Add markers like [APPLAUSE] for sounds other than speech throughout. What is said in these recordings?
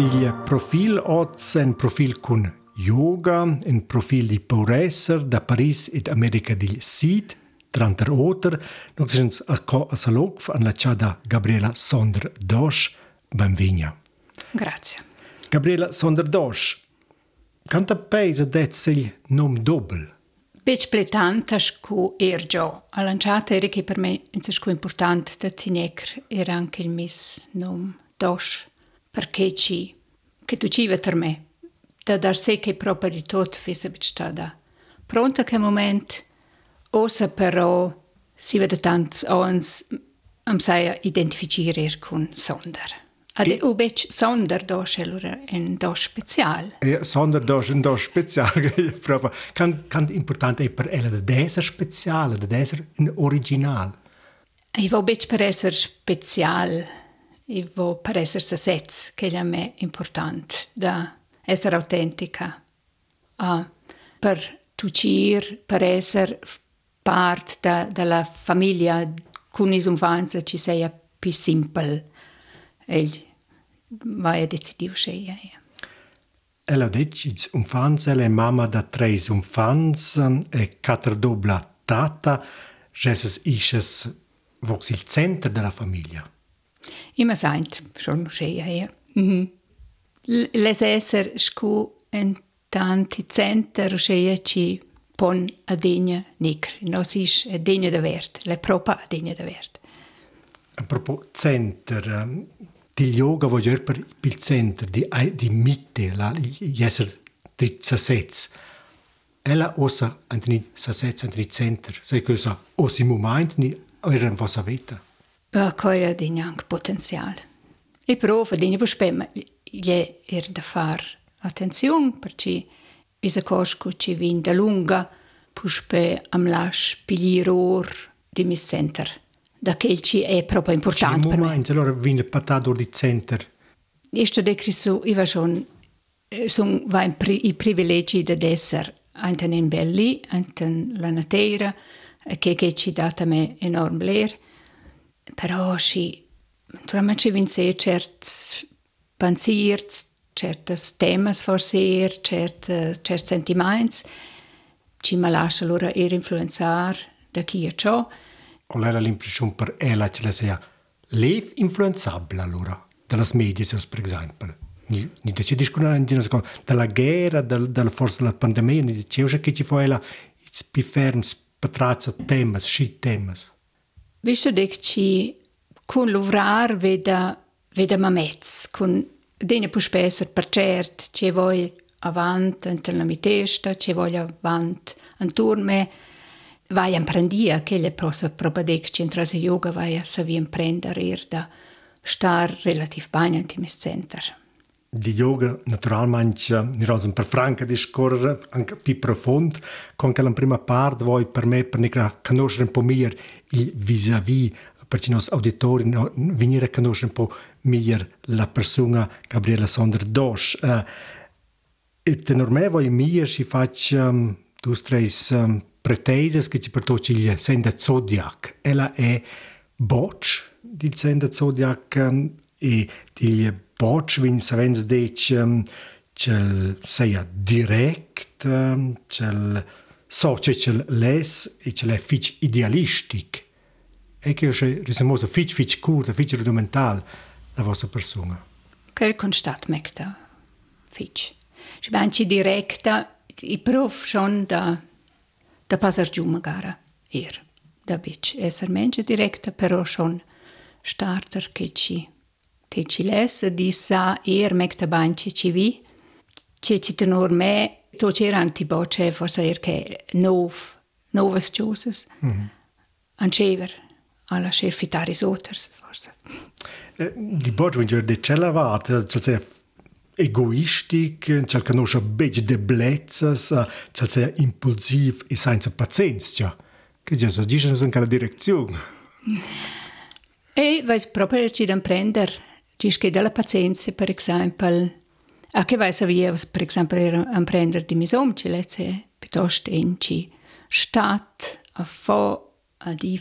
Il profil oz è un profil con yoga, un profil di Pauresser da Paris ed America del Sud, tranter oter, nog sens a co a salog an la Gabriela Sonder Dosch, benvigna. Grazie. Gabriela Sonder Dosch, canta peisa detzel nom doppel? Bec pletanta scu ergio. A lanciata era che per me è scu importante da tinecr era anche il mis nom Dosch, perché ci, che tu ci per me, da dar se che proprio di tot fissa bec stada. Pronta che moment, osa però si vede tanti ons am saia identificare con Sonder. Ade e... ubec Sonder dosch allora un dosch special. Ja, Sonder dosch un dosch special, [LAUGHS] proprio. Kan kan importante per ella de deser speciale, de deser in original. I vo bec per esser special. I esser sets, che è me important da essere autentica. Ah, per tucir, per esser part da, della famiglia con isunfanza ci sia più simple. E vai a decidir sceia. Ella dice, ella è mamma da tre umfans e quattro dobla tata, isches vox il centro della famiglia. Immer seint, schon sceia, ja. Mhm. Les esser scu en tanti center sceia ci pon a degna nicr. Nos is a degna de vert, le propa a degna de vert. A propos center, di yoga voglio per il centro di di mitte la esser di sasets ella osa antni sasets antni center sai cosa osi moment ni era un vossa vita a coia di neanche potenziale e prova di ne spemma gli er da far attenzione perché visa cosco ci vin da lunga puspe am lash piliror di mis center da che ci è proprio importante per me. Allora viene patato di center. Io sto decrisù, io sono son va in pri, i privilegi di essere anche in belli, anche la natura, che, che ci dà a me enorme bler. Però ci, naturalmente ci vince certi pensieri, certi temi forse, certi, certi sentimenti, ci mi lascia allora er influenzare da chi è ciò, era l'impressione per ella che la sia lev influenzabile allora dalle medie per esempio ni ni dice discutere dalla guerra dal, dalla forza della pandemia ni dice che ci fu ella it's più ferms patrazza temas sci temas visto che ci con l'uvrar veda veda mamets con dene pu spesser per cert ci vuoi avanti in la mitesta ci voglio avanti in turme vai imprendia che le possa probadec centra se yoga vai a savi imprendere ir da star relativ bene in timis center. Di yoga naturalmente ni rosen per franca di scorrere anche più profondo con che la prima parte vuoi per me per nica conoscere un po' meglio il vis-à-vis i nostri auditori no, venire a conoscere un po' meglio la persona Gabriela Sonder Dosch. Uh, e tenor me vuoi meglio si faccia um, tu streis um, preteses che ci portoci il senda Zodiac. Ella è Botch di senda Zodiac um, e di Botch vin savens dec um, cel seia direct, um, cel so che cel les e cel è fic idealistic. E che io risamosa fic fic curta, fic rudimental la vostra persona. Che constat mecta fic. Și banci directa, i prof schon da da passar giù magari er da bic esser menja directa però schon starter che ci che ci lessa di sa er mecta banci ci vi che ci tenor me to c'era antiboce forse er che nov novas gioses mm -hmm. ancever alla chefitari soters forse eh, di boc vinger de cella va cioè egoistic, cel che noscia bec deblezas, cel sia impulsiv e senza pazienza. Che già so dice in quella direzione. E vai proprio ci da prendere, ci che della pazienza, per esempio, anche vai via, per esempio, a prendere di misomci, lezze, piuttosto enci stat, a fo, a di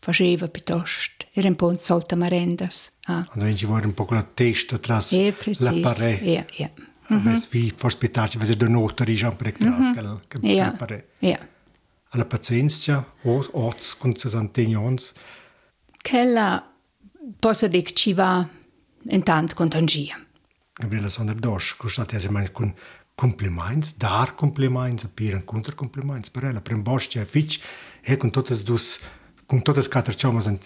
faceva piuttosto, era un po' un solta marendas. Ah. Allora ci vuole un po' la testa tra e, l'apparecchio. Yeah, yeah. Mm -hmm. Wie vorspitarci, wenn der Notar ist, aber ich glaube, ja, ja. Alla pazienza, oz, con 60 anni. Quella, posso dire, ci va intanto con tangia. gabilas un ir došs, kurš attiecībā man kun kompliments, dar kompliments, apīran kontra kompliments, par ela, prim bošķē fič, e kun totas dus, kun totas katr čomas un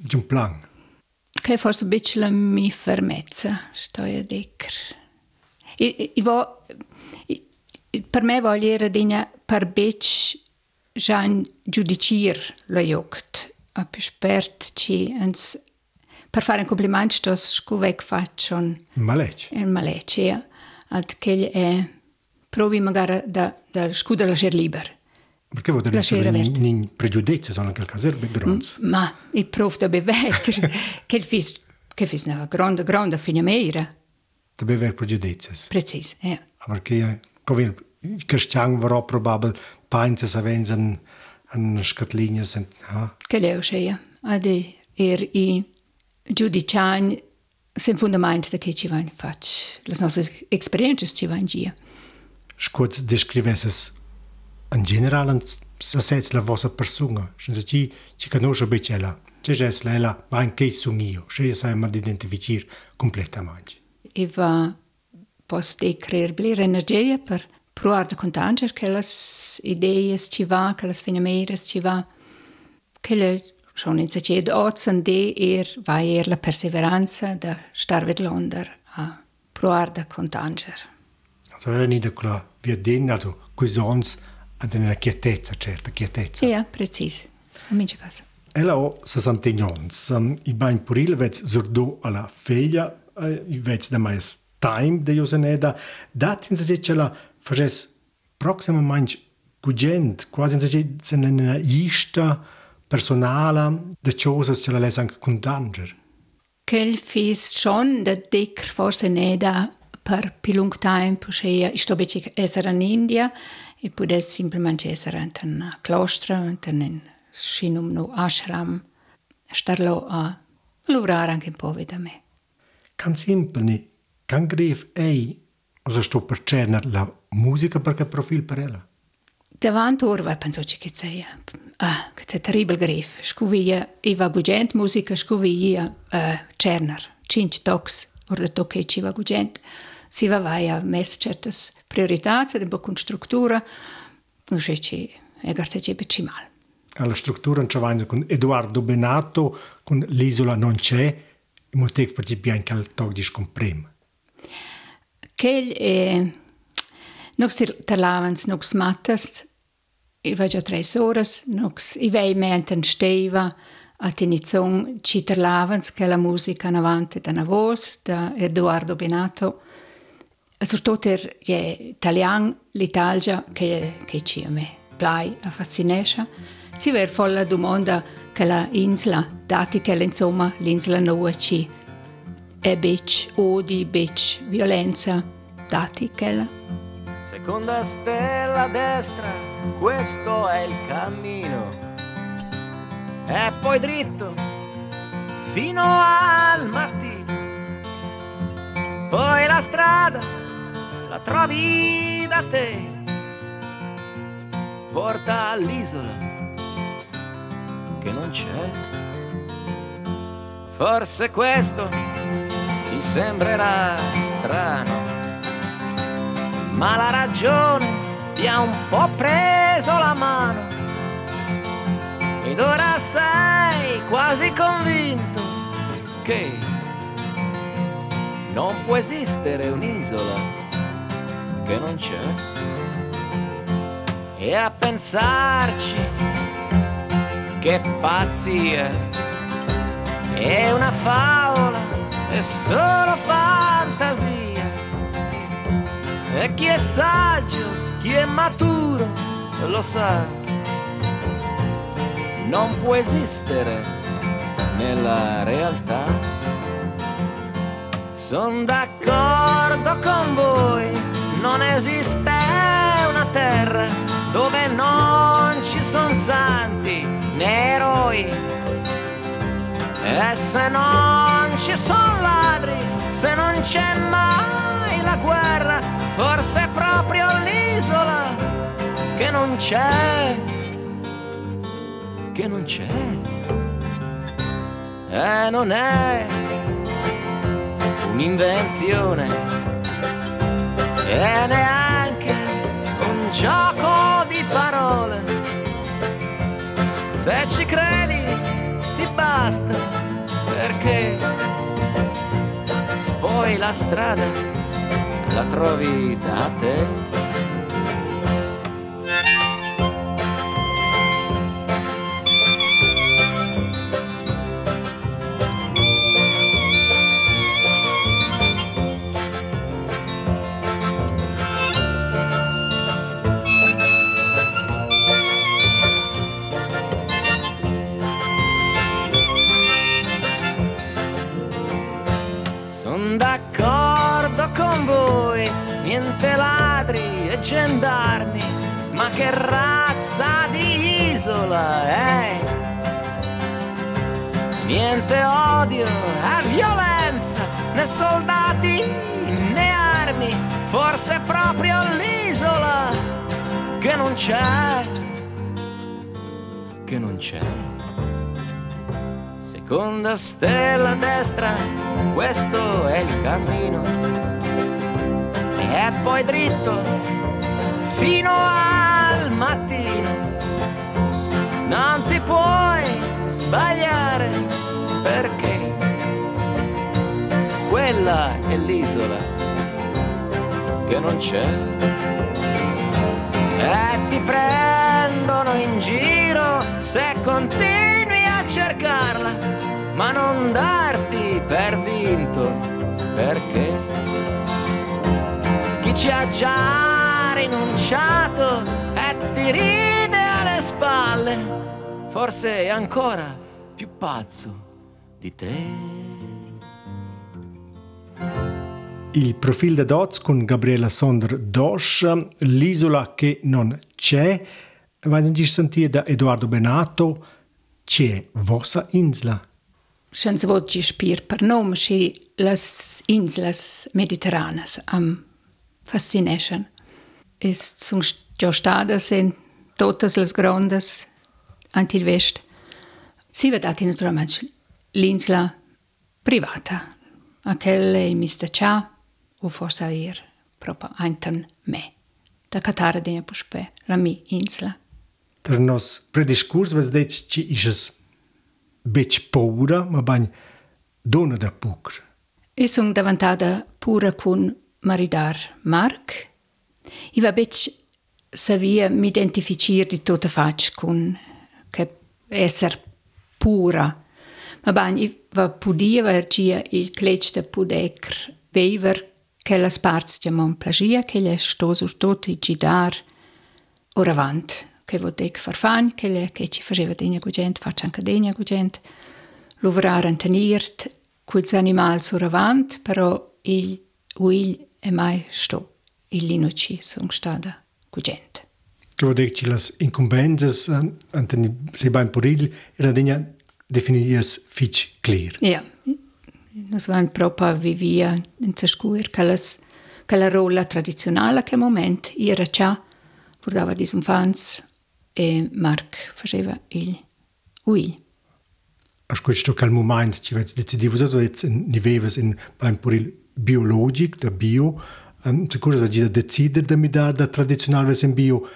džum plan. Kaj forse bici la mi fermezza, sto io dicr. I, i vo, i, per me voglio era dina per bici gian giudicir la jogt, apespert ci ens per fare un complimento sto scuvec faccio un Malec. in Malecia, ad che è provi magari da, da scudo lasciare libero. Perché vuol dire che aperto. in pregiudizi sono anche il caso erbe grons. Ma il prof da bevecker, [LAUGHS] che il fis, che fis una grande, grande finamera. Da bever pregiudizi. Precis, ja. Perché, come il cristiano vorrà probabile, pensa se an scatlinje sind, ha, Che leu scheia. Ade er i Judy Chan sen fundament da che ci va fac las nostre experiences ci van gia Scoz descriveses an generalen sasets la vostra persona. Schon se ci ci conosce becela c'è ges la la ma anche il suo mio c'è sa ma identificir completamente. E va post de creer blir energia per proar de contanger che las idees ci va che las fenomeres ci va che le 1980 er war vai la perseveranza der starvet Londra a proar da contanger. Also era nida quella via den, also quisons ad una chietezza, certa chietezza. Ja, precis. Amici casa. Ella ho 60 ans. Um, I bain puril vez zurdo alla feglia, uh, vez da mais time de Joseneda, dat in se ce la faces proxima manch cugent, quasi in se ne in se nena personala de cosas che la les anche con danger. Quel fis schon da dick forse neda per più lung tempo che sto beci essere in India e pude semplicemente essere in un claustro, in un scinum no ashram, starlo a lavorare anche un po' da me. Can simpel ni, can grif ei, also sto per cerner la musica perché profil per ella. Det var en turvapensutsiket säga. Kad se terribel grif. Skulle vi iva gudjent musika, skulle vi ia černar. Činč toks, orda toke iva gudjent. Siva vaja mesečertas prioritacija, da bo konstruktura. Nu šeči, egar teče beči mal. Alla struttura in con Edoardo Benato, con l'isola non c'è, il motivo per cui abbiamo il tog di scomprema. Che eh, noi parlavamo, noi smattas, i va già tre horas, nox i vei menten steva, a tinizon ci terlavans che la musica in avanti da una voce, da Edoardo Benato, soprattutto er italian, l'Italia che, che ci a me plai a fascinesce. Si ver folla domanda che la insula, dati che insomma l'insula nuova ci è bec, odi, bec, violenza, dati che la... Seconda stella a destra, questo è il cammino. E poi dritto fino al mattino. Poi la strada la trovi da te. Porta all'isola che non c'è. Forse questo ti sembrerà strano ma la ragione ti ha un po' preso la mano. Ed ora sei quasi convinto che non può esistere un'isola che non c'è. E a pensarci che pazzia. È una favola è solo fantasia e chi è saggio, chi è maturo, lo sa. Non può esistere nella realtà. Sono d'accordo con voi, non esiste una terra dove non ci sono santi, né eroi. E se non ci sono ladri, se non c'è mai la guerra, forse è proprio l'isola che non c'è, che non c'è. E non è un'invenzione e neanche un gioco di parole. Se ci credi ti basta perché poi la strada la trovi da te. Stella destra, questo è il cammino. E poi dritto fino al mattino. Non ti puoi sbagliare perché quella è l'isola che non c'è. E ti prendono in giro se continui non darti per vinto perché? Chi ci ha già rinunciato e ti ride alle spalle, forse è ancora più pazzo di te. Il profil da Dots con Gabriela Sonder Dosch, l'isola che non c'è, vanno a sentire da Edoardo Benato, c'è vostra schon so wird ich spiel per nom schi las inslas mediterranas am fascination. Ist zum ja stadas sind todas las grandes antil west si vedati naturalmente l'insla privata. A quelle e mista cha o forse ir proprio anten me. Da katara dinja puspe la mi insla. Per nos prediscurs vas deci ci isches bec paura, ma bagn dona da pucr. E sunt davantada pura con maridar Marc. I va bec savia mi identificir di tota fac con che esser pura. Ma bagn i va pudia vergia il clec de pudecr veiver che las parts de mon plagia che le sto sur tot i gidar oravant che vodec farfagn che le che ci faceva degna gugent faccia anche degna gugent luvrar antenirt quels animals oravant però il uil e mai sto. Il linoci son stada gugent Che dire che las incumbenze anteni se bain poril era degna definias fich clear. Ja, nos van proprio vivia in ciascun che las che la rolla tradizionale che moment era già portava dis infants Marc faceva il uil. A questo che al moment ci vets decidivo so jetzt in niveves in bain poril biologic da bio, um, sicuro sa da decider da mi dar da tradizional ves in bio.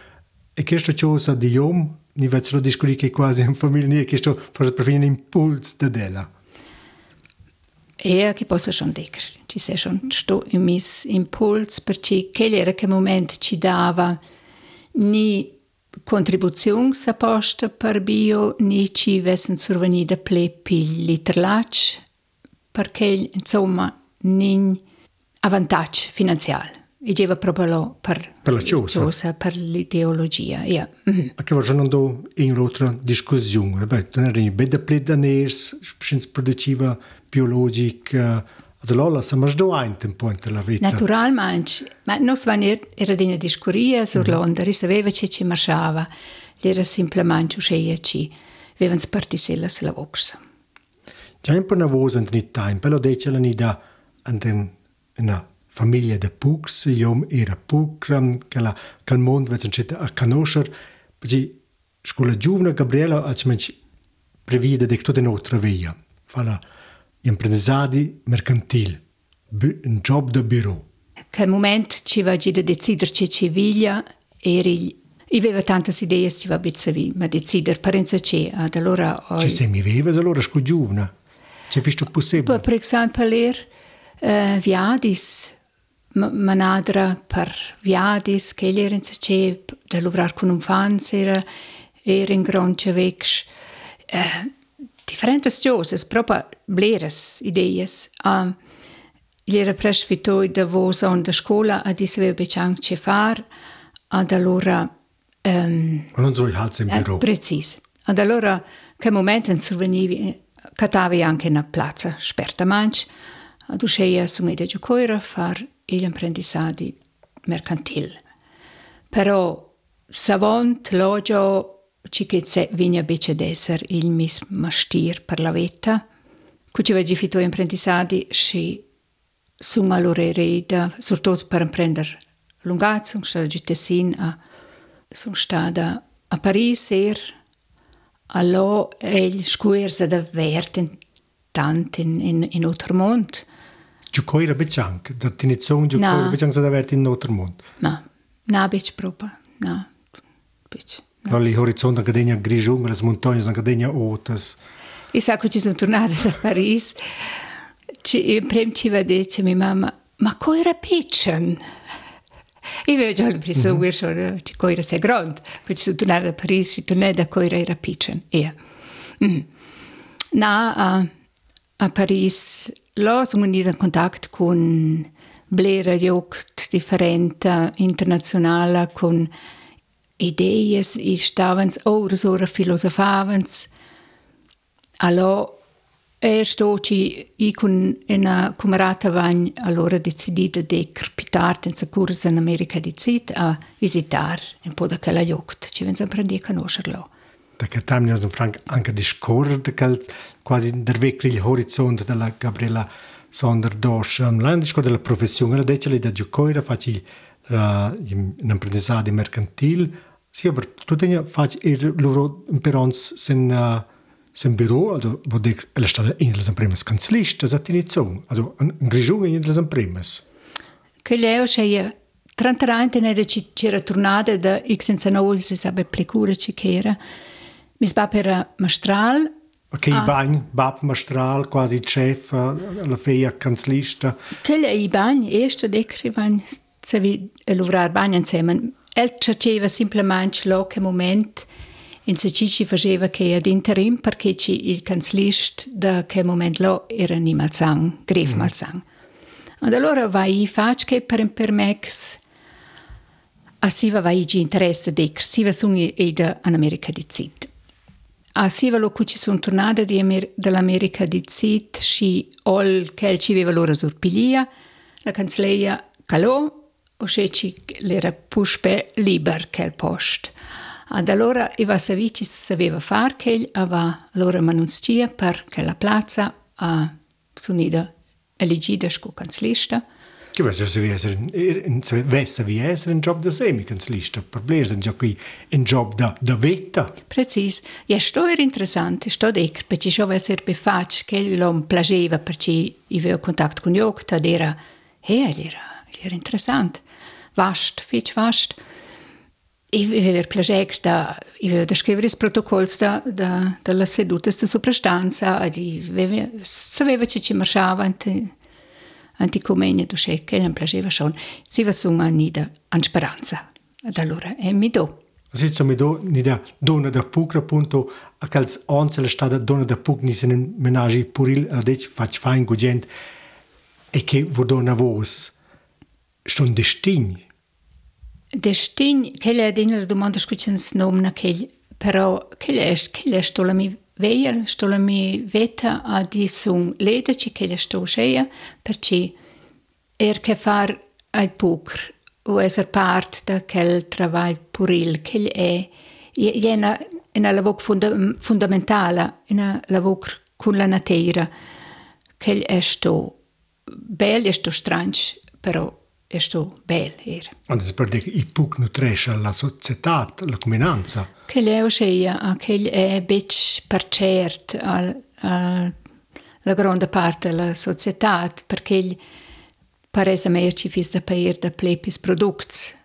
E questo cosa di iom, ni vets lo discutir che quasi in famiglia, questo forse per un impuls da della. E che possa schon decer. Ci sei schon sto in mis impuls perché che era che moment ci dava ni contribuzione sa posta per bio ni ci vessen surveni da ple pil literlac perché insomma ni avantaggio finanziale. E geva proprio per, Per la cosa. per l'ideologia. Ja. Mhm. A che vorrei non do in un'altra discussione. Beh, non era in beda pleda ners, scins produciva biologica. Allora, siamo già ein tempo in la vita. Naturalmente, ma non si era in discuria sur Londra, si sapeva che ci marciava, era semplicemente uscire ci. Avevano partisella la voxa. Già un po' una voce in Italien, però dice la nida in una famiglia di Pux, io era Pux, che la che il mondo vede a conoscere, perché scuola giovane Gabriela ha prevede di tutta un'altra via, fa la imprendisadi mercantil, un job da bureau. Che momento ci va a decidere che ci voglia, eri io avevo tante idee ci va a ma decidere inizio c'è, ad allora... Ci sei mi aveva, allora scu giovane. C'è visto possibile? Per esempio, er, uh, viadis, manadra per viadis, che in c'è, da lavorare con un fan, era, era in gronce vex. Uh, diferentes coisas, probableiras ideias. Um, ähm, Lera presvitoi da vosa da scola a disveu beciang ce far, ad allora... Um, ähm, non so, halt im äh, Büro. Precis. Ad allora, che momento intervenivi, äh, catavi anche una piazza sperta manch, ad usceia su media giocoira far l'imprendissati mercantil. Però, savant, logio, cicchezze vigna becedesser ilmis mastir per la vetta. Kučiva gifito imprentisadi și suma lor reida, surtot per imprender lungazzung, sta gitesin a sun stada a Paris er, allo el scuerza da verten tant in, in, in Ottermont. Giocoira becanc, da tinizon giocoira becanc sa da vert in Ottermont? Na, na bec propa, na bec. ali horizonte cadegna grigiunga, le montagne sono cadegna otas. E sa che ci sono tornata da Paris, ci, prima ci va a dire mia mamma, ma cosa era piccolo? Io avevo già preso mm -hmm. un che cosa era grande, perché sono tornata da Paris, ci tornai da cosa era piccolo. Yeah. Mm -hmm. Na, uh, a Paris, là sono venuta in contatto con Blera Jogt, differente, internazionale, con idees i stavens horas ora filosofavens allora er stoci i con una camerata vagn allora decidida de crepitar in sa cursa in America di Zit a visitar un po' da quella jogt ci vengono a prendere a conoscerlo perché tam non frank anche discorde che quasi der vecchio il orizzonte della Gabriella Sonderdosch, l'anno scorso della professione, la decima da giocare, faccio in apprendizado mercantil, Sì, aber tu tenia fac ir loro imperons sen uh, sen biro, also wo dir ele stade in les impremes kanzlisch, das hat ni zung, also an grijung in les impremes. Che leo c'è je trantarante ne de c'era tornade da x senza noi si sabe plecure ci c'era. Mi sba per mastral Che okay, ah. bagn, bab mastral, quasi chef, la feia kanzlista. Che lei bagn, esta decri bagn, se vi lavorar bagn insieme. El faceva semplicemente lo che moment in se ci ci faceva che ad interim perché ci il canzlist da che moment lo era ni malzang, gref mm. malzang. Und allora vai fac che per per mex a siva vai gi interesse dec, siva sungi eda an America di zit. A siva lo ci sono tornata dall'America di Zit, sci ol che ci aveva loro sorpiglia, la cancelleia calò, o se ci l'era puspe liber che il post. Ad allora Eva Savici sapeva far che aveva allora manunzia per che la piazza a sunida elegida sco canzlista, Che vuoi se vi essere vessa vi essere un job da semicanzlista, per bler sind ja qui un job da da vetta. Precis. Ja, sto era interessante, sto dec, perché ciò va essere befac che lo piaceva perché io avevo contatto con Jok, tad era, eh, era, era interessante. vast, več vast. Ich viver plažekta, i viver scrivere protocolls da, da, da la seduta sta soprastanza, ad i viver, sapeva che ci marciava anti, anti comenia do che non plaževa schon. Si va suma nida an speranza. Ad allora è mi do. Si so mi do nida dona da pucra punto a calz once la stada dona da puc ni se nen menagi puril radec fac fain gugent e che vodona vos. Ston destin. Destin, che le adina la domanda scucens nomna che però che le che le sto la mi veia sto la mi veta a di sun leda ci che le sto scheia perché er che far ai pucr o esser part da quel travail puril. Che è jena una lavoro funda fondamentale, una lavoro con la natura, che è sto bello, è sto strange, però è sto bello. Er. Und per dire i puc nutresce la società, la comunanza. Che è ossia, che è bec per cert al, al, la grande parte della società, perché parece mer ci fis da pair da plepis products.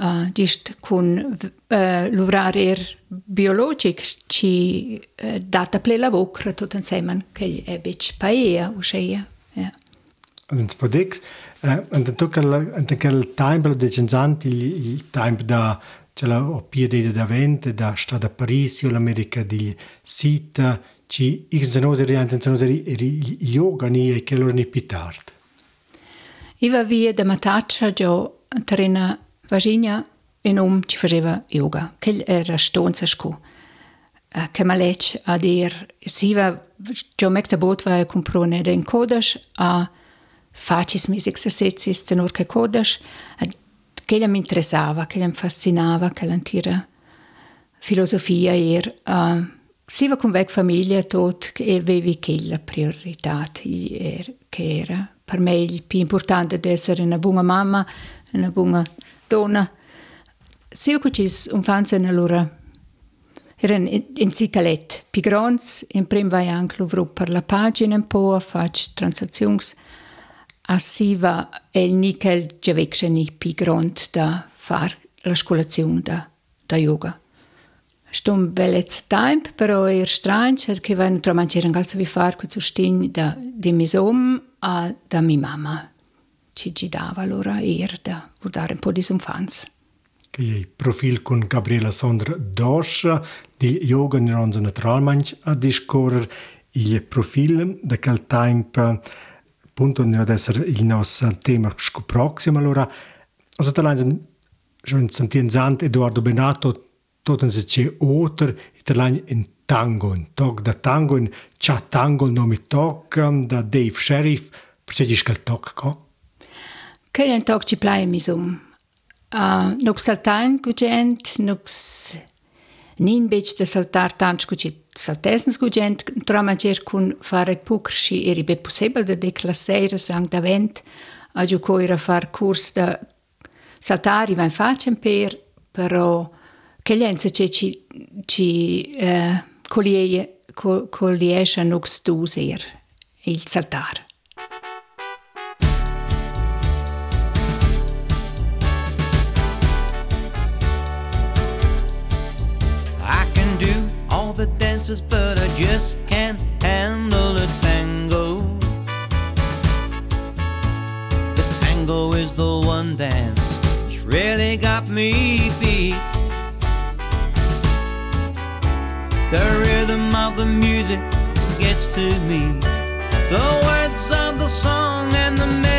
Uh, dist kun uh, l'orarir biologic ci uh, data ple la vocra tot insieme che è bec paia uscia. Ja. Und può dire, eh, und tu che il tempo de cenzanti il, il tempo da c'è la opia de da vente da sta da Parisi o l'America di Sita ci ixenosi riantenosi ri yoga ni e che loro ni pitart. Iva via da Mataccia gio terena Virginia e non ci faceva yoga. Che era stonza scu. Che malec a dir si va gio mecta bot va a comprone den kodash a facis mis exercicis tenor che kodash che mi interessava, che mi fascinava, che l'antira filosofia er uh, si va con vec famiglia tot e avevi che la priorità er, che era per me il più importante è essere una buona mamma, una buona donna. Io facessi un fan allora erano in cicalette, più grandi, in primo vai anche per la pagina un po', faccio transazioni, Asiva el nikel gjeveksheni pi grond da far l'askulazion da, da yoga. Stum belez temp, però er strange, che vanno tra mangiare un calzo vi far con sostin da di misom a da mi mamma. Ci gidava allora er da guardare un po' di sonfanz. Che è il profilo con Gabriela Sondra Doscia di yoga in ronzo naturalmente a discorrere il profilo da quel tempo appunto non deve essere il nostro tema prossimo allora also da lanzen schon sentienzant Eduardo Benato tot se c'è oter italiano in tango, in tog da tango, in cha tango il nome tog da Dave Sheriff, perché dici che il tog co? Che il tog ci plai mi sum. Uh, nox saltain gugent, nox nin bec de saltar tanč gugit saltesens gugent, tra mangier kun fare pucrsci eri be possibile de declasseire sang da vent, a giuco era far curs da saltari va in faccia per, però che lenza ci ci ci eh, colie coliesce nux duser il saltar. The dances, but I just can't handle the tango. The tango is the one dance that's really got me beat. The rhythm of the music gets to me. The words of the song and the melody.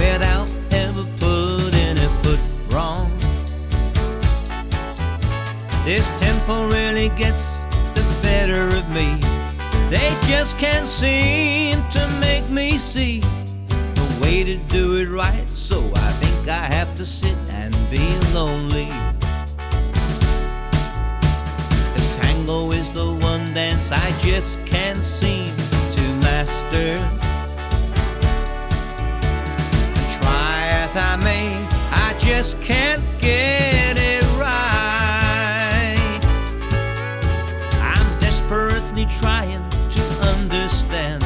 Without ever putting a foot wrong. This tempo really gets the better of me. They just can't seem to make me see the way to do it right. So I think I have to sit and be lonely. The tango is the one dance I just can't seem to master. As I may, I just can't get it right. I'm desperately trying to understand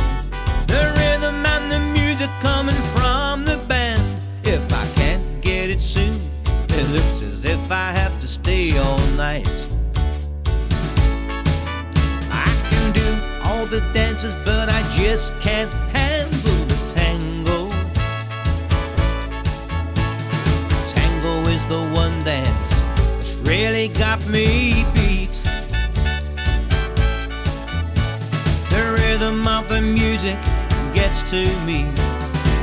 the rhythm and the music coming from the band. If I can't get it soon, it looks as if I have to stay all night. I can do all the dances, but I just can't me beat. The rhythm of the music gets to me.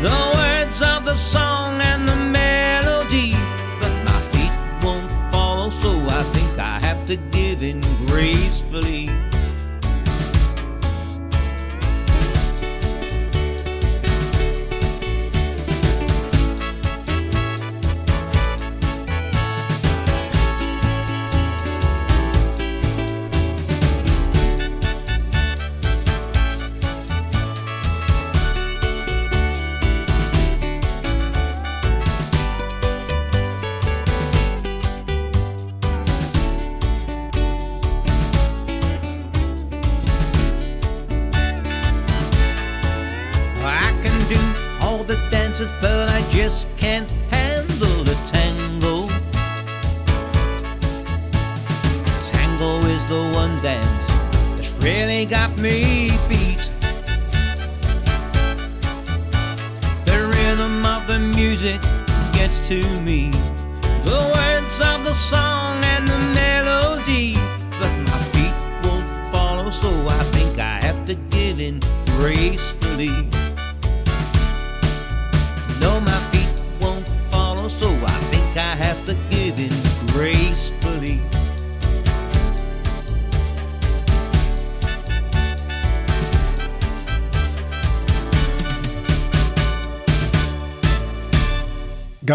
The words of the song and the melody. But my feet won't follow, so I think I have to give in gracefully.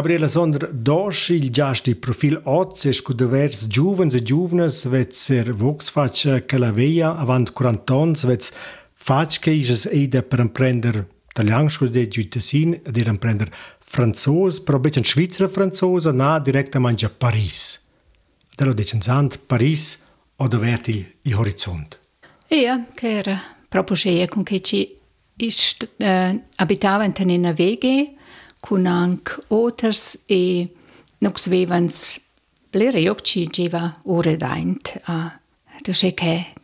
Gabriela Sonder, dosh il giasti profil oz e scudovers giovens e giovnes vetser vox faccia calaveia avant 40 ans vets facche ises eide per imprender italian scude giutesin ed er imprender franzos, però becen schweizer franzosa na direkt mangia Paris. Dello decen sand Paris odo verti i horizont. Ja, che era proprio sceie con che ci ist, eh, äh, abitavano in una WG kunank oters e nox vevans plereokci geva ore daint a do e che che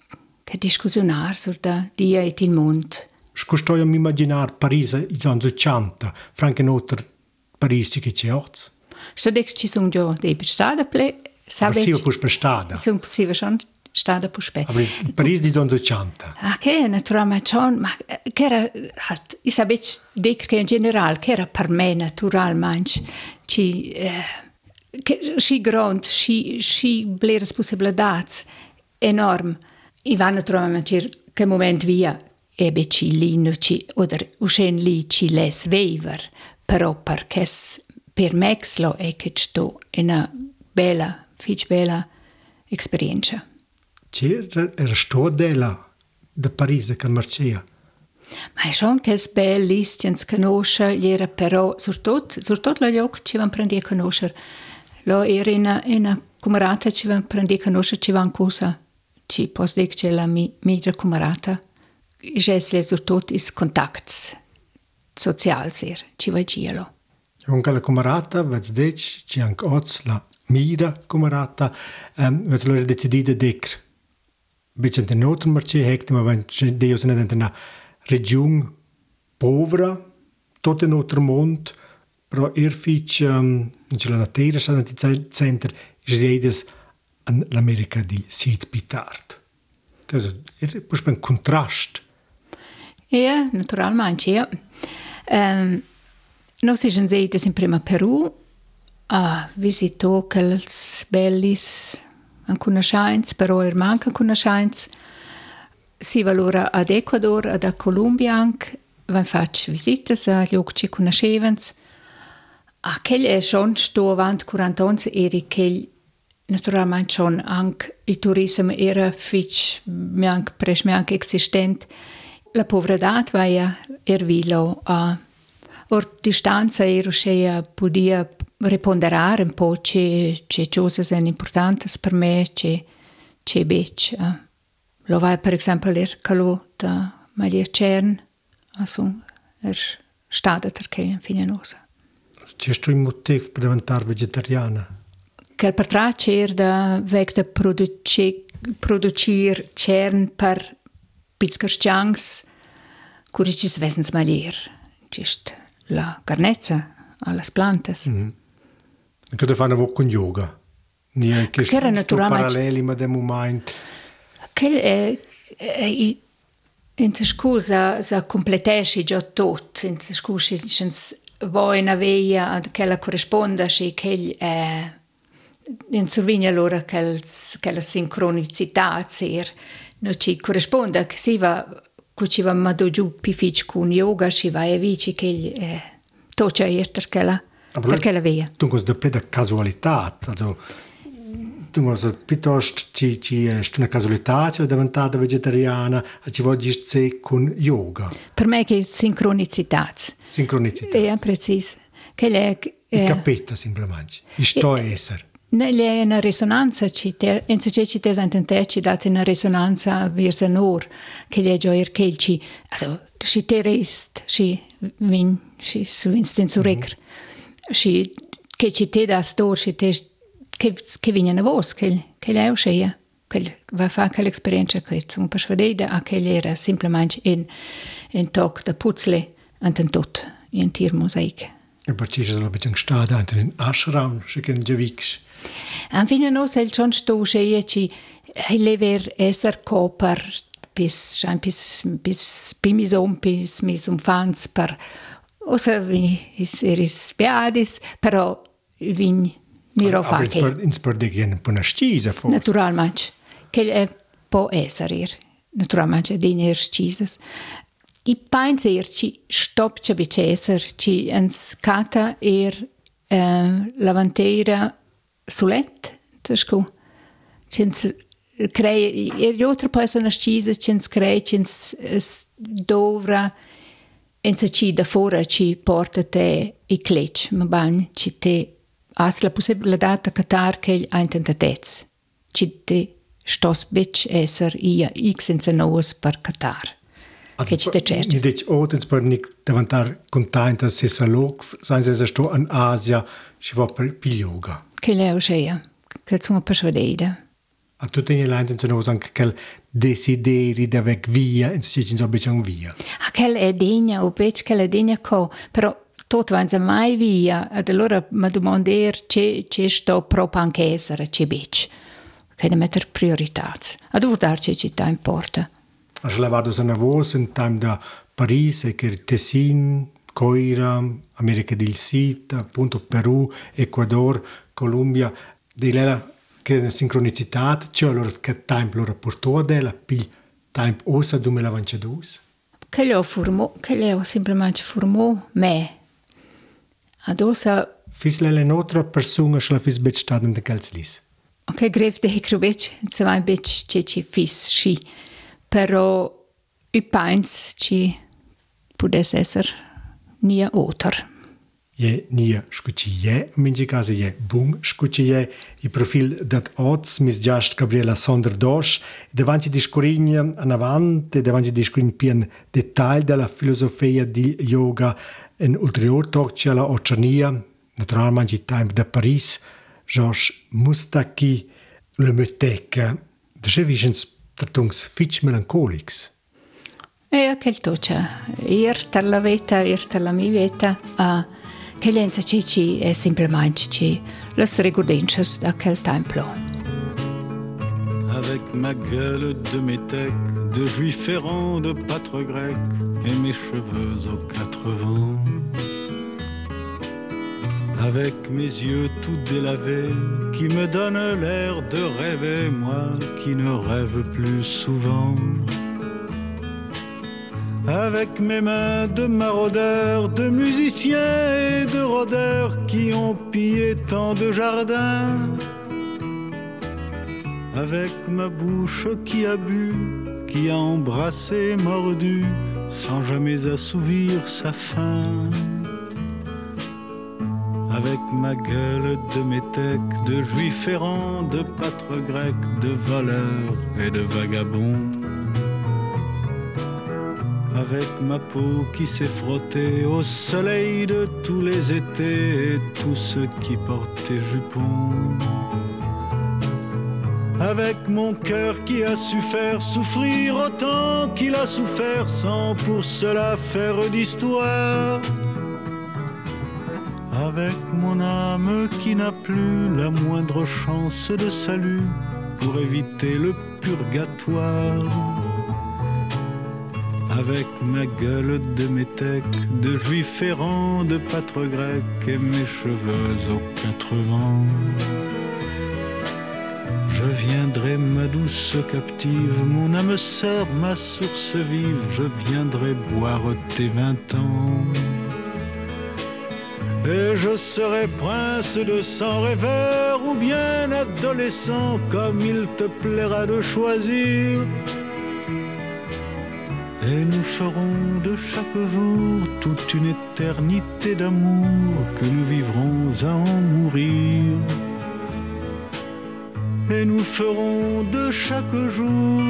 che discussionar sur da dia et il mond. Scustoiam imaginar Parise i ans 80, franken oter Parisi che ci oz. Stadec ci sun gio dei bestada ple Sabes. Sia pus bestada. Sun possiva schon schon stada puspe Aber in Paris di anni 80. Ah, che naturalmente schon, ma eh, che era, hat, sage jetzt, dic che in general, che era per me naturalmente, ci, eh, che, sci grand, sci, sci bleres possibilitats enorm. I va naturalmente dir che moment via ebe ci lino ci, oder uscen li ci les vever, però perché per mexlo è che sto una bella, fich bella esperienza. c'era, era stode là, da Parisa, e che marcia. Ma è schon che belli, che si conosce, era però, soprattutto, soprattutto la gioc ci vanno prendere a conoscere. Lo era in una camerata ci vanno prendere a conoscere, ci vanno cosa, ci posso che la mi, mi camerata. Že je soprattutto il contatto sociale, ci va giro. Unga la camerata, vedi, c'è anche oggi la mira camerata, um, ehm, vedi, l'ho decidito di dire. ein bisschen den Vicente Notenmarci hektima vai Dievs in einer Region tot in otru mond, pro irfič, um, ähm, ničela na tēra šādanti centri, ir zēdes l'Amerika di sīt pitārt. Tas ir pušpen kontrast. Ja, naturalmente, ja. Um, nos ir zēdes in prima Peru, ah, a visitò quels bellis a conoscenza, però er manca conoscenza. Si va allora ad Ecuador, ad Colombia anche, van fatto visite a luoghi ci conoscevano. A quel è schon sto avanti 40 anni, eri quel naturalmente schon anche il turismo era fitch, anche presch anche esistente. La povertà va ja ervilo a or distanza ero che podia riponderare un po' c'è c'è cose sono importanti per me c'è c'è bec lo vai per esempio l'er calo da Maria Cern also er stada perché in fine nosa C'è un motivo per diventare vegetariana? che per tra c'era da vec da produce producir cern per pizzcars changs curicis vesens malier c'è la carnezza alle plantes Mm. Che da fanno con yoga. Ni che Che era naturalmente- paralleli ma dem moment. Quel è, è in se scusa sa completesci già tot in se scusa sens voi na veia ad che la corrisponda che è in survegna allora che la sincronicità ser no ci corrisponde che si va che ci va ma giù più fic con yoga ci va e vici che eh, toccia ir perché la perché la via dunque da da casualità also dunque piuttosto ci ci è una casualità ci è diventata vegetariana e ci vuoi dire con yoga. Per me che sincronicità sincronicità è preciso che le eh, capita semplicemente sto a essere. Nelle una risonanza ci te, in se ci te sentente ci date una risonanza verso nor che le gioir che ci. Also ci te rest ci vin ci su instin zu recr ci che și că citeda stor și te că că vine na vos că că leu și ea că va fa că experiența că zum persuadida a că era simplement in in toc de putzle und den tot in tier mosaik. Aber ci soll ein bisschen gestade an den Aschraum schicken gewichs. Am fine no sel schon sto scheje ci lever eser koper bis ein bis bis bimisum bis misum fans per o să vini rispiadis, però vin miro faci. In spordegien puna scisa forse. Naturalmente, che è po esarir. Naturalmente din ir scisas. I pense ir ci stop ce bicesar, ci ens cata ir er, eh, lavantera sulet, tescu. Cins crei, ir jotra po esa nascisa, cins crei, cins dovra, cins en se ci da fora ci porta te i klec, ma ban, ci te has la possibilità de catar che il intentatez, ci te stos bec esser ia x senza noas per catar. Che ci te cerci. Mi dici, otens per nic davantar contenta se sa lok, senza se sto in Asia, ci va per yoga. Che leo scheia, che sono persuadida. A tutti gli lanti se non anche quel desideri di avere via, e se ci sono un via. A quel è degna, o bec che è degna co, però tot vanza mai via, ed allora mi domander c'è c'è sto proprio anche essere, c'è bec. Ne mettere priorità. A dove darci città importa. A levado se ne voce in time da Parigi, che Tessin, Coira, America del Sud, appunto Perù, Ecuador, Colombia, della che sincronicitat c'è allora che tempo loro portò della pi tempo ossa dume la vancedus che le ho formò che le ho semplicemente formò me adossa fis le le notra persona schla fis bet staden de calzlis ok grev de hikrobec se mai bec ce ci fis și però i pants ci pudes esser nia oter je nije škočije, minči kazi je bung škočije i profil dat oc, misđašt Gabriela Sonderdoš, davanti di škorinja navante, davanti di škorin pijen detalj della filozofija di yoga en ulterior tokčjala očanija, naturalman ci time da Paris, Georges Mustaki, le meteke, že višens tartungs fič melankoliks. Ja, e, keltoča, ir tala veta, ir tala mi veta, a uh, che lenza cici è semplicemente ci las ricordences da quel templo. Avec ma gueule de métèque, de juif errant, de pâtre grec, et mes cheveux aux quatre vents. Avec mes yeux tout délavés, qui me donnent l'air de rêver, moi qui ne rêve plus souvent avec mes mains de maraudeurs, de musiciens et de rôdeurs qui ont pillé tant de jardins, avec ma bouche qui a bu, qui a embrassé, mordu, sans jamais assouvir sa faim. Avec ma gueule de métèque, de juif errant, de pâtre grec, de voleur et de vagabond avec ma peau qui s'est frottée au soleil de tous les étés et tous ceux qui portaient jupons. Avec mon cœur qui a su faire souffrir autant qu'il a souffert sans pour cela faire d'histoire. Avec mon âme qui n'a plus la moindre chance de salut pour éviter le purgatoire avec ma gueule de métèque, de juif errant, de pâtre grec et mes cheveux aux quatre vents. Je viendrai ma douce captive, mon âme sœur, ma source vive, je viendrai boire tes vingt ans. Et je serai prince de sang rêveur ou bien adolescent, comme il te plaira de choisir. Et nous ferons de chaque jour toute une éternité d'amour que nous vivrons à en mourir. Et nous ferons de chaque jour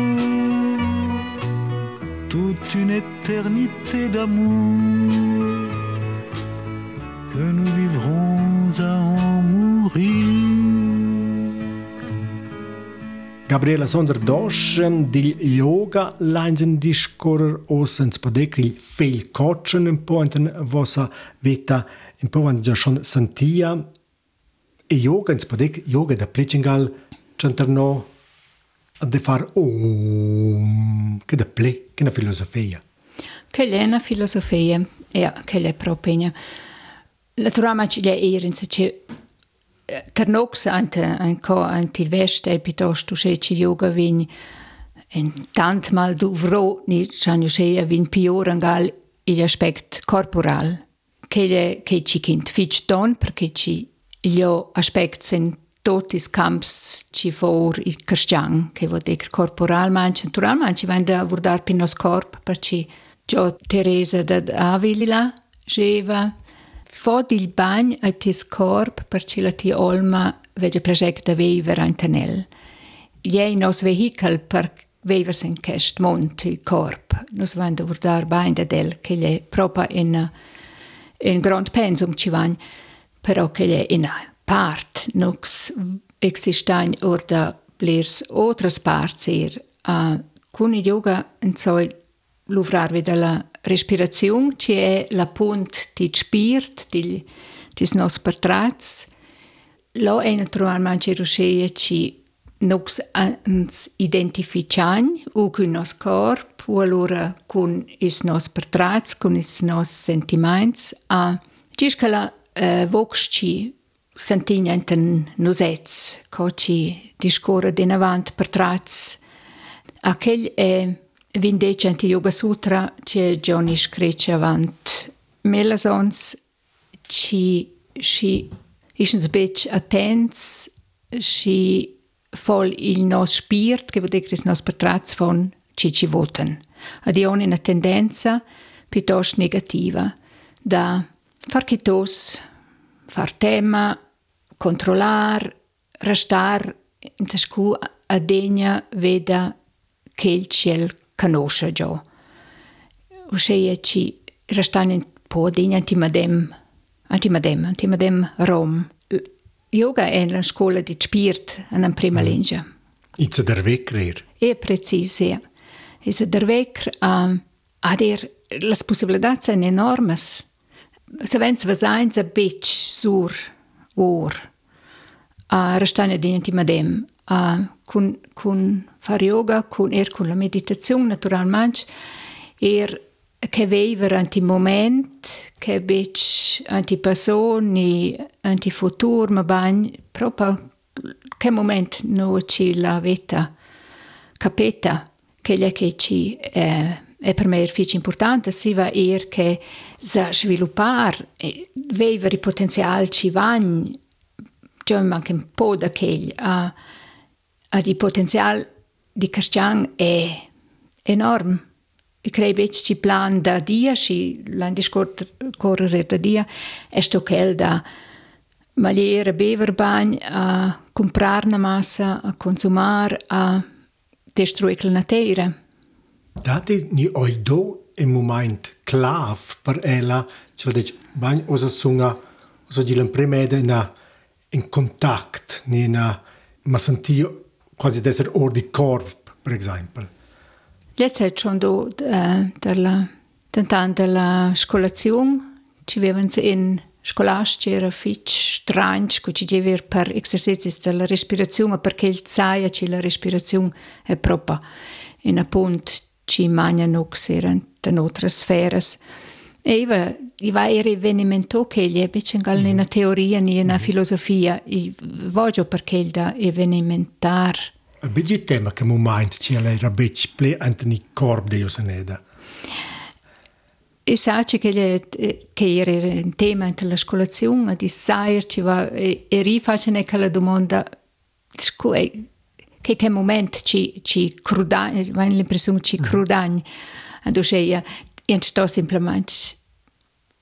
toute une éternité d'amour que nous vivrons à en mourir. Gabriela Sonder-Doschen, die Yoga-Leinsen discorrer osens po dekri feil kotschen in pointen vosa vita in pointen ja schon sentia e yoga ins podek yoga da plechingal centerno a de far om che da ple che na filosofia che è una filosofia e che è propria naturalmente ci è irin se c'è Anco ante il veste piuttosto se ci yoga vin en tant mal du vro ni chanio se vin pior angal il aspect corporal che le che ci kind fitch don perché ci io aspect sen totis camps ci for il cristian che vuol dire corporal manche natural manche van da vurdar pinos corp per ci Gio Teresa da Avila geva Fod il bagn a tis corp per ci la ti olma vege project da veiver antanel. Jei nos vehicle per veiver sen kest mont il corp. Nos van da vurdar bagn da del che le propa in in grand pensum ci van però che le in part nox existain or da blirs otras parts er a kun yoga en soi luvrar wieder la respirazione ci è la punt di spirt di di nos portrats lo è naturalmente riuscire ci nox ans identifican u con nos corp o allora con is nos portrats con is nos sentiments a cisca la uh, vox ci sentigna in nosets co ci discorre din avant portrats aquel è Vindece anti Yoga Sutra c'è Johnny screcce avant melasons ci ci ischens bec attents ci fol il nos spirt che vuol dire che nos patrats von ci ci voten ad ion una tendenza piuttosto negativa da far chitos far tema controllar restar in tascu adegna veda che il ciel conosce già. Uscea ci restane un po' di antimadem, antimadem, antimadem Rom. Yoga è la scuola di spirit in prima mm. lingua. It's der Weg creer. E preciso, ja. Es der Weg um, a der las possibilidades sono enormes. Se vens vas eins a bitch sur or a restane di antimadem uh, con, con fare yoga, con, er con la meditazione naturalmente, er che viver anti moment, che bec anti persone, anti futuro, ma bagn, proprio che moment no ci la vita capita, che è che ci eh, è per me è importante, si va er che sviluppare, vivere il potenziale ci vanno, già manca un po' da che uh, il potenziale di Cristian è enorme. E credo che ci plan da dia, l'anno correre da dia, sto che da magliere beverbagn a comprare una massa, a consumare, a destruire la terra. Dati ni oi do in moment clav per ella, cioè dic bagn osa sunga, osa di l'impremede na in contact, ni na ma sentio quasi d'essere or di corp, per esempio. Jetzt schon do äh, della tentante della scolazione ci avevano in scolastici era fitch strange che ci deve per esercizi della respirazione perché il saia ci la respirazione è proprio in appunto ci mangiano era in altre sfere e io i vari avvenimenti che gli ebbe in una teoria ni una filosofia. I voglio perché il da avvenimentar A bigi tema che moment ci lei rabec ple antoni corp de Iosaneda. e sa che le che era un tema in la scolazione di sair ci va e, e quella domanda scu- che che momento ci ci crudagni l'impressione ci crudagni ad osceia e sto semplicemente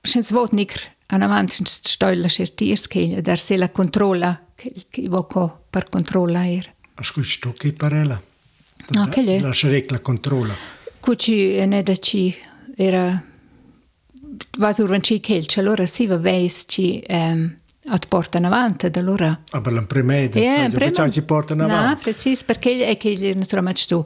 sen svårt nikr han avanti stolla certirskeglia dar se la controlla che voco per controlla er ascolto che parela? No che le la cercla controlla cuci ene da ci era vas urvanci kelch allora si va vesci ehm At portano avanti, allora... Ah, per l'impremede, yeah, ja, cioè, ci portano avanti. No, preciso, perché è e, che naturalmente tu...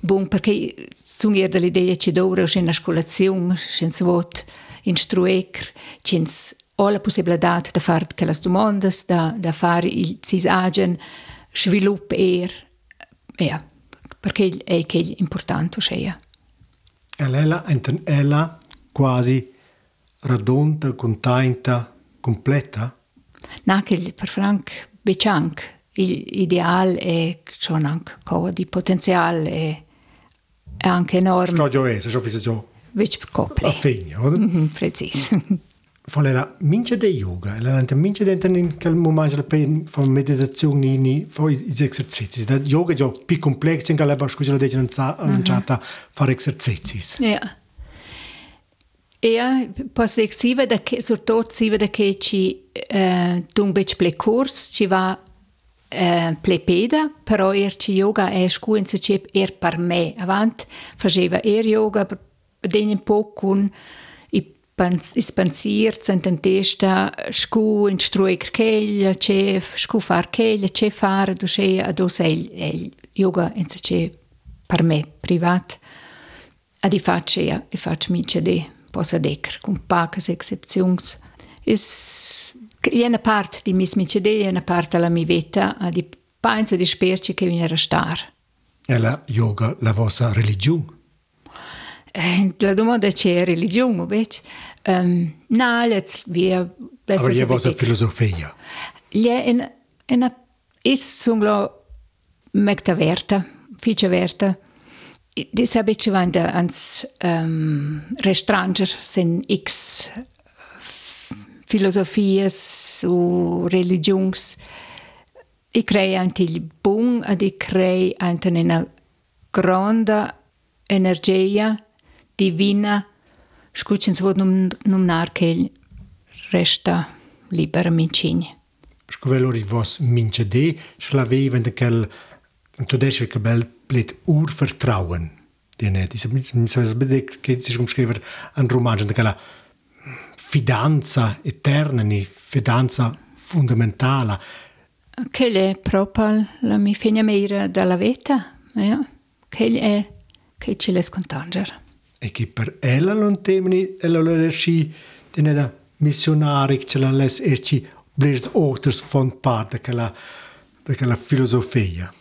Bom, perché sono io dell'idea che d'ora c'è una scolazione, c'è vot instruer, c'è la possibilità di fare quelle domande, da, da fare il sisagen, sviluppo er, ja, perché è è importante, enten ella quasi radonta, contenta, completa. Na che per Frank Becianc il ideal è c'è anche di potenziale è, è anche enorme. Sto già è, se fosse già Već a kople. fine, oder? Mhm, Precis. Fa la mince de yoga, la ante mince dentro in quel momento fa meditazione ni fa i esercizi. Da yoga già più complesso, in quella scusa la dice non sa lanciata fare esercizi. ja. Ja, posso dire si vede che, soprattutto si vede che ci eh, un bec ple curs, ci va Äh, eh, plebeda, però erci yoga è scu in se cep er par me. Avant faceva er yoga den un po con i pens is pensiert sent en testa scu in struig cheglia, ce scu far cheglia, ce fare du ce ad os el, el yoga in se cep per me privat. Ad i faccia, i faccia mince de posa decker, con pacas excepzions. Es è una parte di mis mince de, è una parte della mia vita, ad i penso di sperci che viene a restar. E la yoga, la vostra religione. Eh, La domanda c'è religione, vedi? Um, no, let's via. Aber je vostra filosofia. È in, in a, is sunglo mekta verta, fice verta. Di sabe ci vanda ans um, restranger sen x Philosophies u religions. Ich crei anche il bun ed ich crei anche una grande energia divina Scucins vod num, numnar che il resta libera mincini. Scuvelori vos mincede, schlaveven de quel tu desce che bel plet ur vertrauen. Dine, dis mi mis bede che si scumscriver un romangen de quella fidanza eterna, ni fidanza fondamentale. Che è proprio la mia figlia mera della vita, ja? che è che ci le scontanger. E che per ella non temeni, ella lo resci, di neda missionari, che la les erci blirs otters von part de quella, filosofia.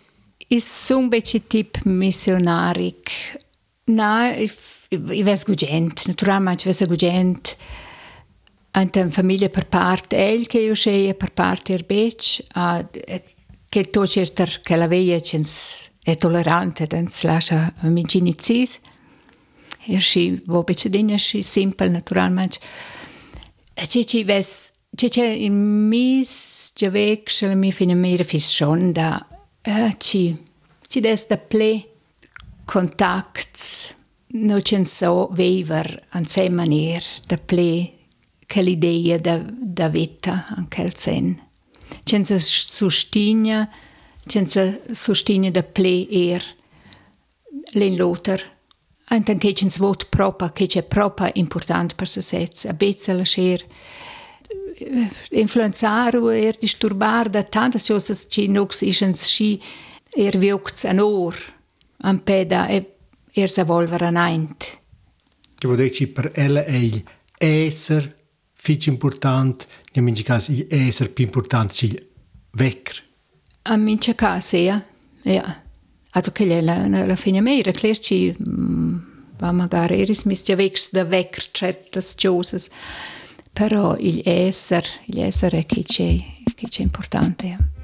Is sun beci tip missionaric. Na, i ves gugent, naturalmente ves gugent. Ante una famiglia per parte el che io sceia per parte er bec, a che to certer che la veia cens è tollerante, dens lascia amicini cis. Er schi vo bece digna schi simpel naturalmente. E ci ci ves ci c'è in mis giavec se la mi fine mira fis schon da eh, ci ci des da ple contacts no c'en so vever an se manier da ple che l'idea da, da vita anche al sen. Senza sostegno, senza sostegno da ple er, l'enloter. Anche che c'è un propa, che c'è propa importante per se stessa, a bezza la scer, influenzare o er disturbare da tante cose che non si er viogt an or, an peda e er sa volver an eint. Che vodeci per elle eil esser essere fic important, in minci caso il essere più importante, il vecchio. A mince casa, ja. Ja. Also che la, la, la fine ci mm, va magari eris mis già vex da vecr certas cosas, però il esser, il esser è che c'è, che c'è importante. Ja.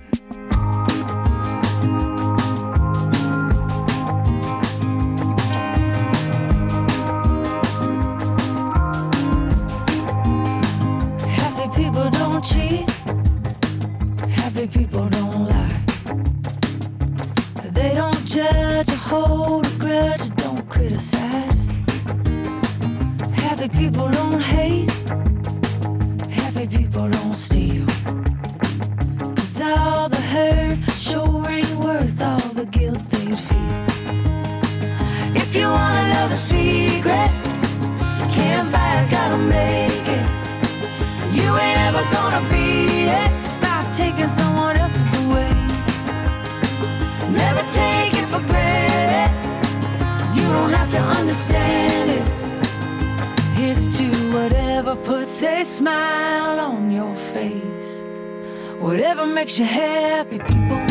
Don't. Happy people don't hate. Happy people don't steal. Cause all the hurt sure ain't worth all the guilt they'd feel. If you wanna know the secret, can't buy it, gotta make it. You ain't ever gonna be it by taking someone else's away. Never take it don't have to understand it. Here's to whatever puts a smile on your face. Whatever makes you happy, people.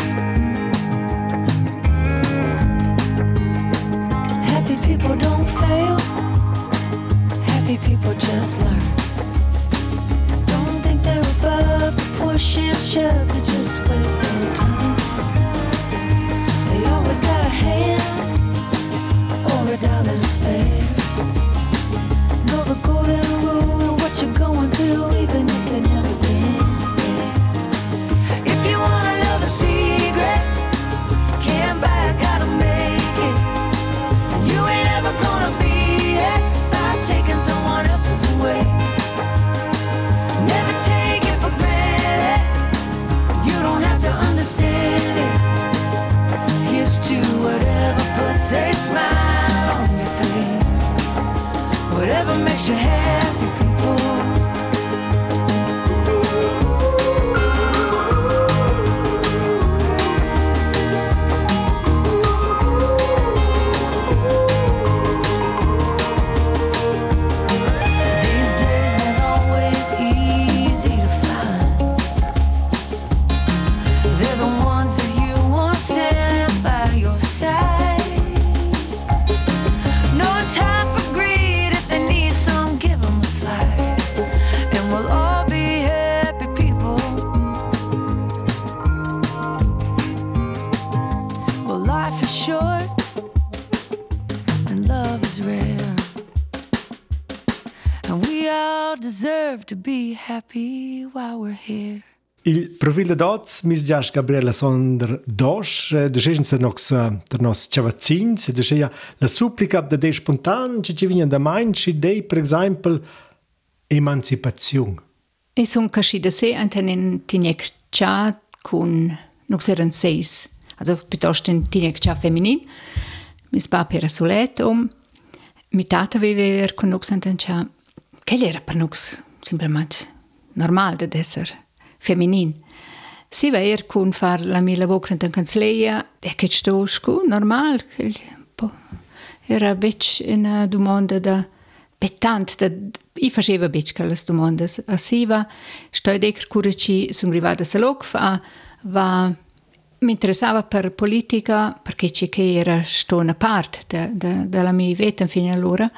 Happy people don't fail. Happy people just learn. Don't think they're above the push and shove. They just wait their turn. They always got a hand a dollar to spare. Know the golden rule, what you're going through, even if they've never been there. If you wanna know the secret, can't buy it, gotta make it. You ain't ever gonna beat it by taking someone else's away. Never take it for granted. You don't have to understand it. Here's to whatever puts a smile makes your hair be happy while we're here. Il profil de dots mis gias Gabriela Sonder dos, de gens de nox de nos chavazzins, de sia la supplica de de spontan, che ci vigna da main, ci dei per esempio emancipazione. E son casci da se anten tinec cha con nux eran seis, also piuttosto in tinec cha feminin. Mis papa era solet om, um, mi tata viver con nux anten cha, che era per nux simplement normal de desser feminin. Si va er kun far la mila vokren den kansleia, e ket stosku normal. Era bitch in a domanda da. Betant da i faceva bitch che las domandas a siva sto de curici sun rivada se lok fa va mi interessava per politica perché ci che era sto una parte de, de, della mia vita fino allora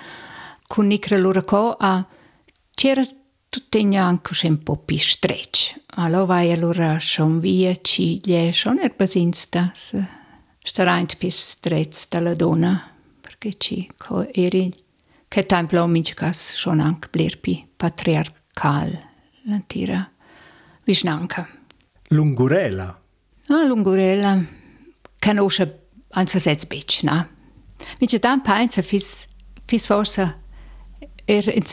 con nicra loro co a c'era tutto anche un po' più stretch allora vai allora schon via ci gli schon er basinsta starà un più stretch dalla donna perché ci eri che tempo mince cas schon anche blir pi patriarcal l'antira visnanca Lungurela. Ah, Lungurella conosce anche se bec, no? Mince dan pensa fis fis forse er in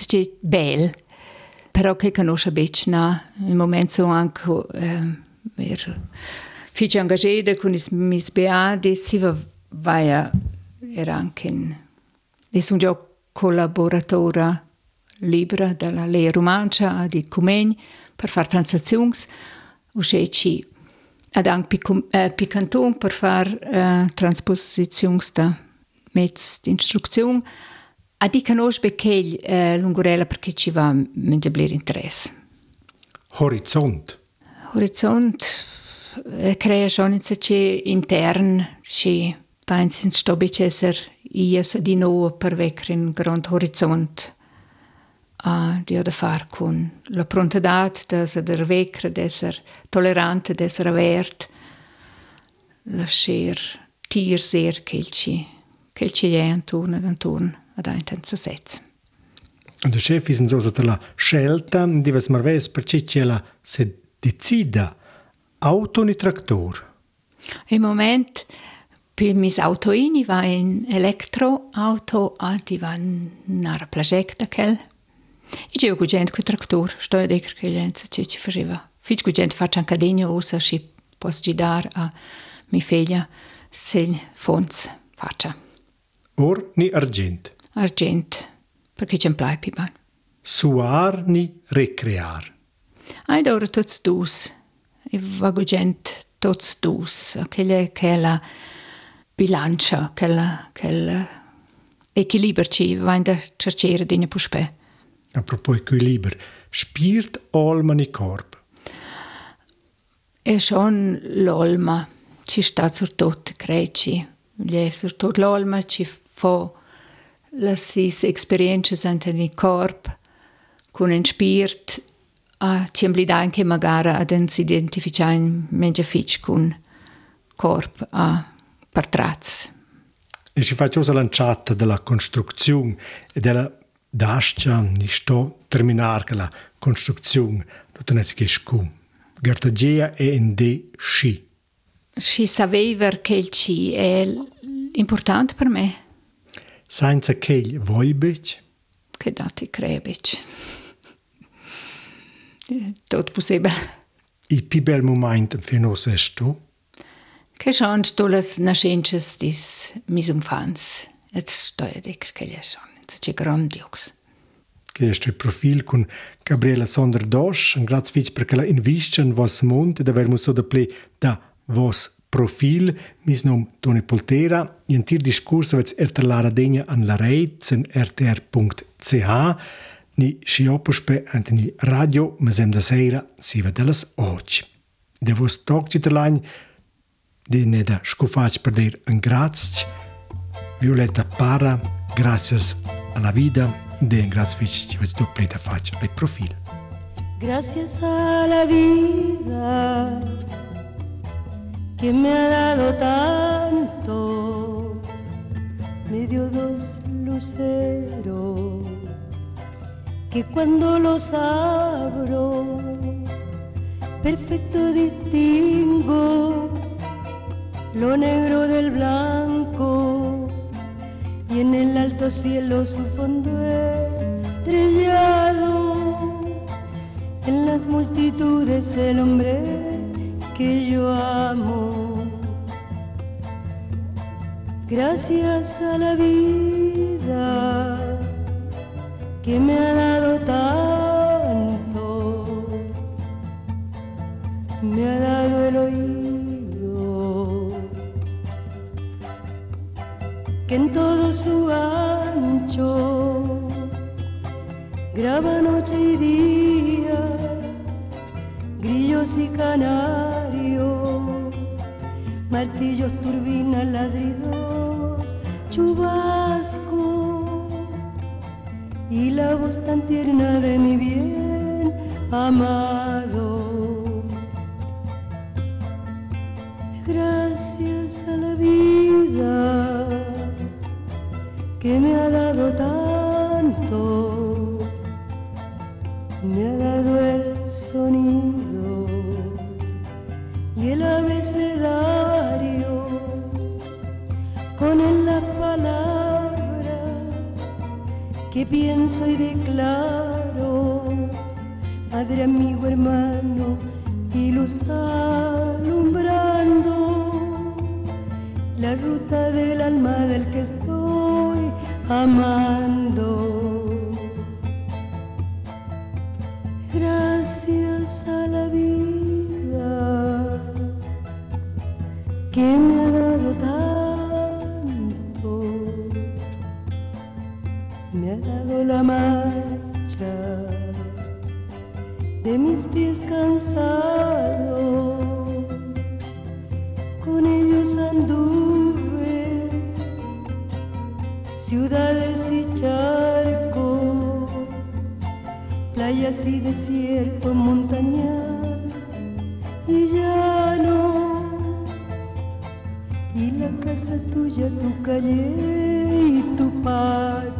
bel però che conosce bec, no? In momento anche eh, fice engagata con is mis beadi si va vai era anche in sono già collaboratora libera della Lea Romancia di Comegni per fare transazioni usceci ad anche eh, pi canton per fare eh, transposizioni da mezz di istruzione a di conosce perché eh, Lungurella perché ci va mentre blir interesse Horizont. Horizont eh, crea schon in se intern ci pensin sto bic esser ies di nou per vecre in grand horizont. A dio da far con la prontedat da se der vecre d'esser tolerante d'esser avert. La scher tier ser kelci kelci è intorno ad aintent se sez. Und der Chef ist so so la scelta di was mar ves perché c'è la se decida auto ni traktor. Im Moment per mis auto ini va in elektroauto ad ivan nar projekt akel. I c'è un gente che traktor, sto e a dire che l'enza c'è ci faceva. Fic cu gente faccia anche degno usa și posso gidar a mi figlia se fonds faccia. Or ni argent. Argent, perché c'è un plai pi ban. Suar ni recrear. Ai d'ora tots dus. E va gu gent tots dus. Che è la bilancia, quella, quella equilibrio ci va in da cercere di ne puspè. Apropos equilibrio. Spiert olma ni corp. E schon l'olma ci sta sur tot, creci. Gli sur tot l'olma ci fa la sis esperienze ante ni corp con un spirit a ci emblida anche magari ad ens identificare in menja fitch con corp a partraz. E si faccio la lanciata della costruzione e della dascia ni sto terminar che la costruzione lo tenets che scu. Gartagea e in de sci. Si sapeva che il ci è importante per me, Senza kej vuoi biti? Kaj da ti krebič? Tot posebej. I pibel moment fino se što? Kaj šon štolas našenčes tis mizumfans. Et što je dekr kaj je šon. Et če grandioks. Kaj je še profil kun Gabriela Sonderdosch, in grad svič prekala in viščen vas mund, da vermu so da ple da vas profil, mis nom Toni Poltera, in tir discurs avets ertalara degna an la reit, en rtr.ch, ni sciopuspe ante ni radio, mesem da seira, siva delas oggi. De vos tog citterlain, de ne da scufac per dir un grazie, Violetta Parra, gracias a la vida, de un grazie fitch ci vets doppli da fac ai profil. Gracias a la vida que me ha dado tanto, me dio dos luceros que cuando los abro, perfecto distingo lo negro del blanco. Y en el alto cielo su fondo estrellado. En las multitudes el hombre que yo amo. Gracias a la vida que me ha dado tanto, me ha dado el oído que en todo su ancho graba noche y día, grillos y canarios, martillos, turbinas, ladridos, chubasco y la voz tan tierna de mi bien amado. Gracias a la vida que me ha dado tanto, pienso y declaro, Padre, amigo, hermano y luz alumbrando la ruta del alma del que estoy amando. la marcha de mis pies cansados, con ellos anduve ciudades y charcos, playas y desierto, montañas y llano, y la casa tuya, tu calle y tu patio.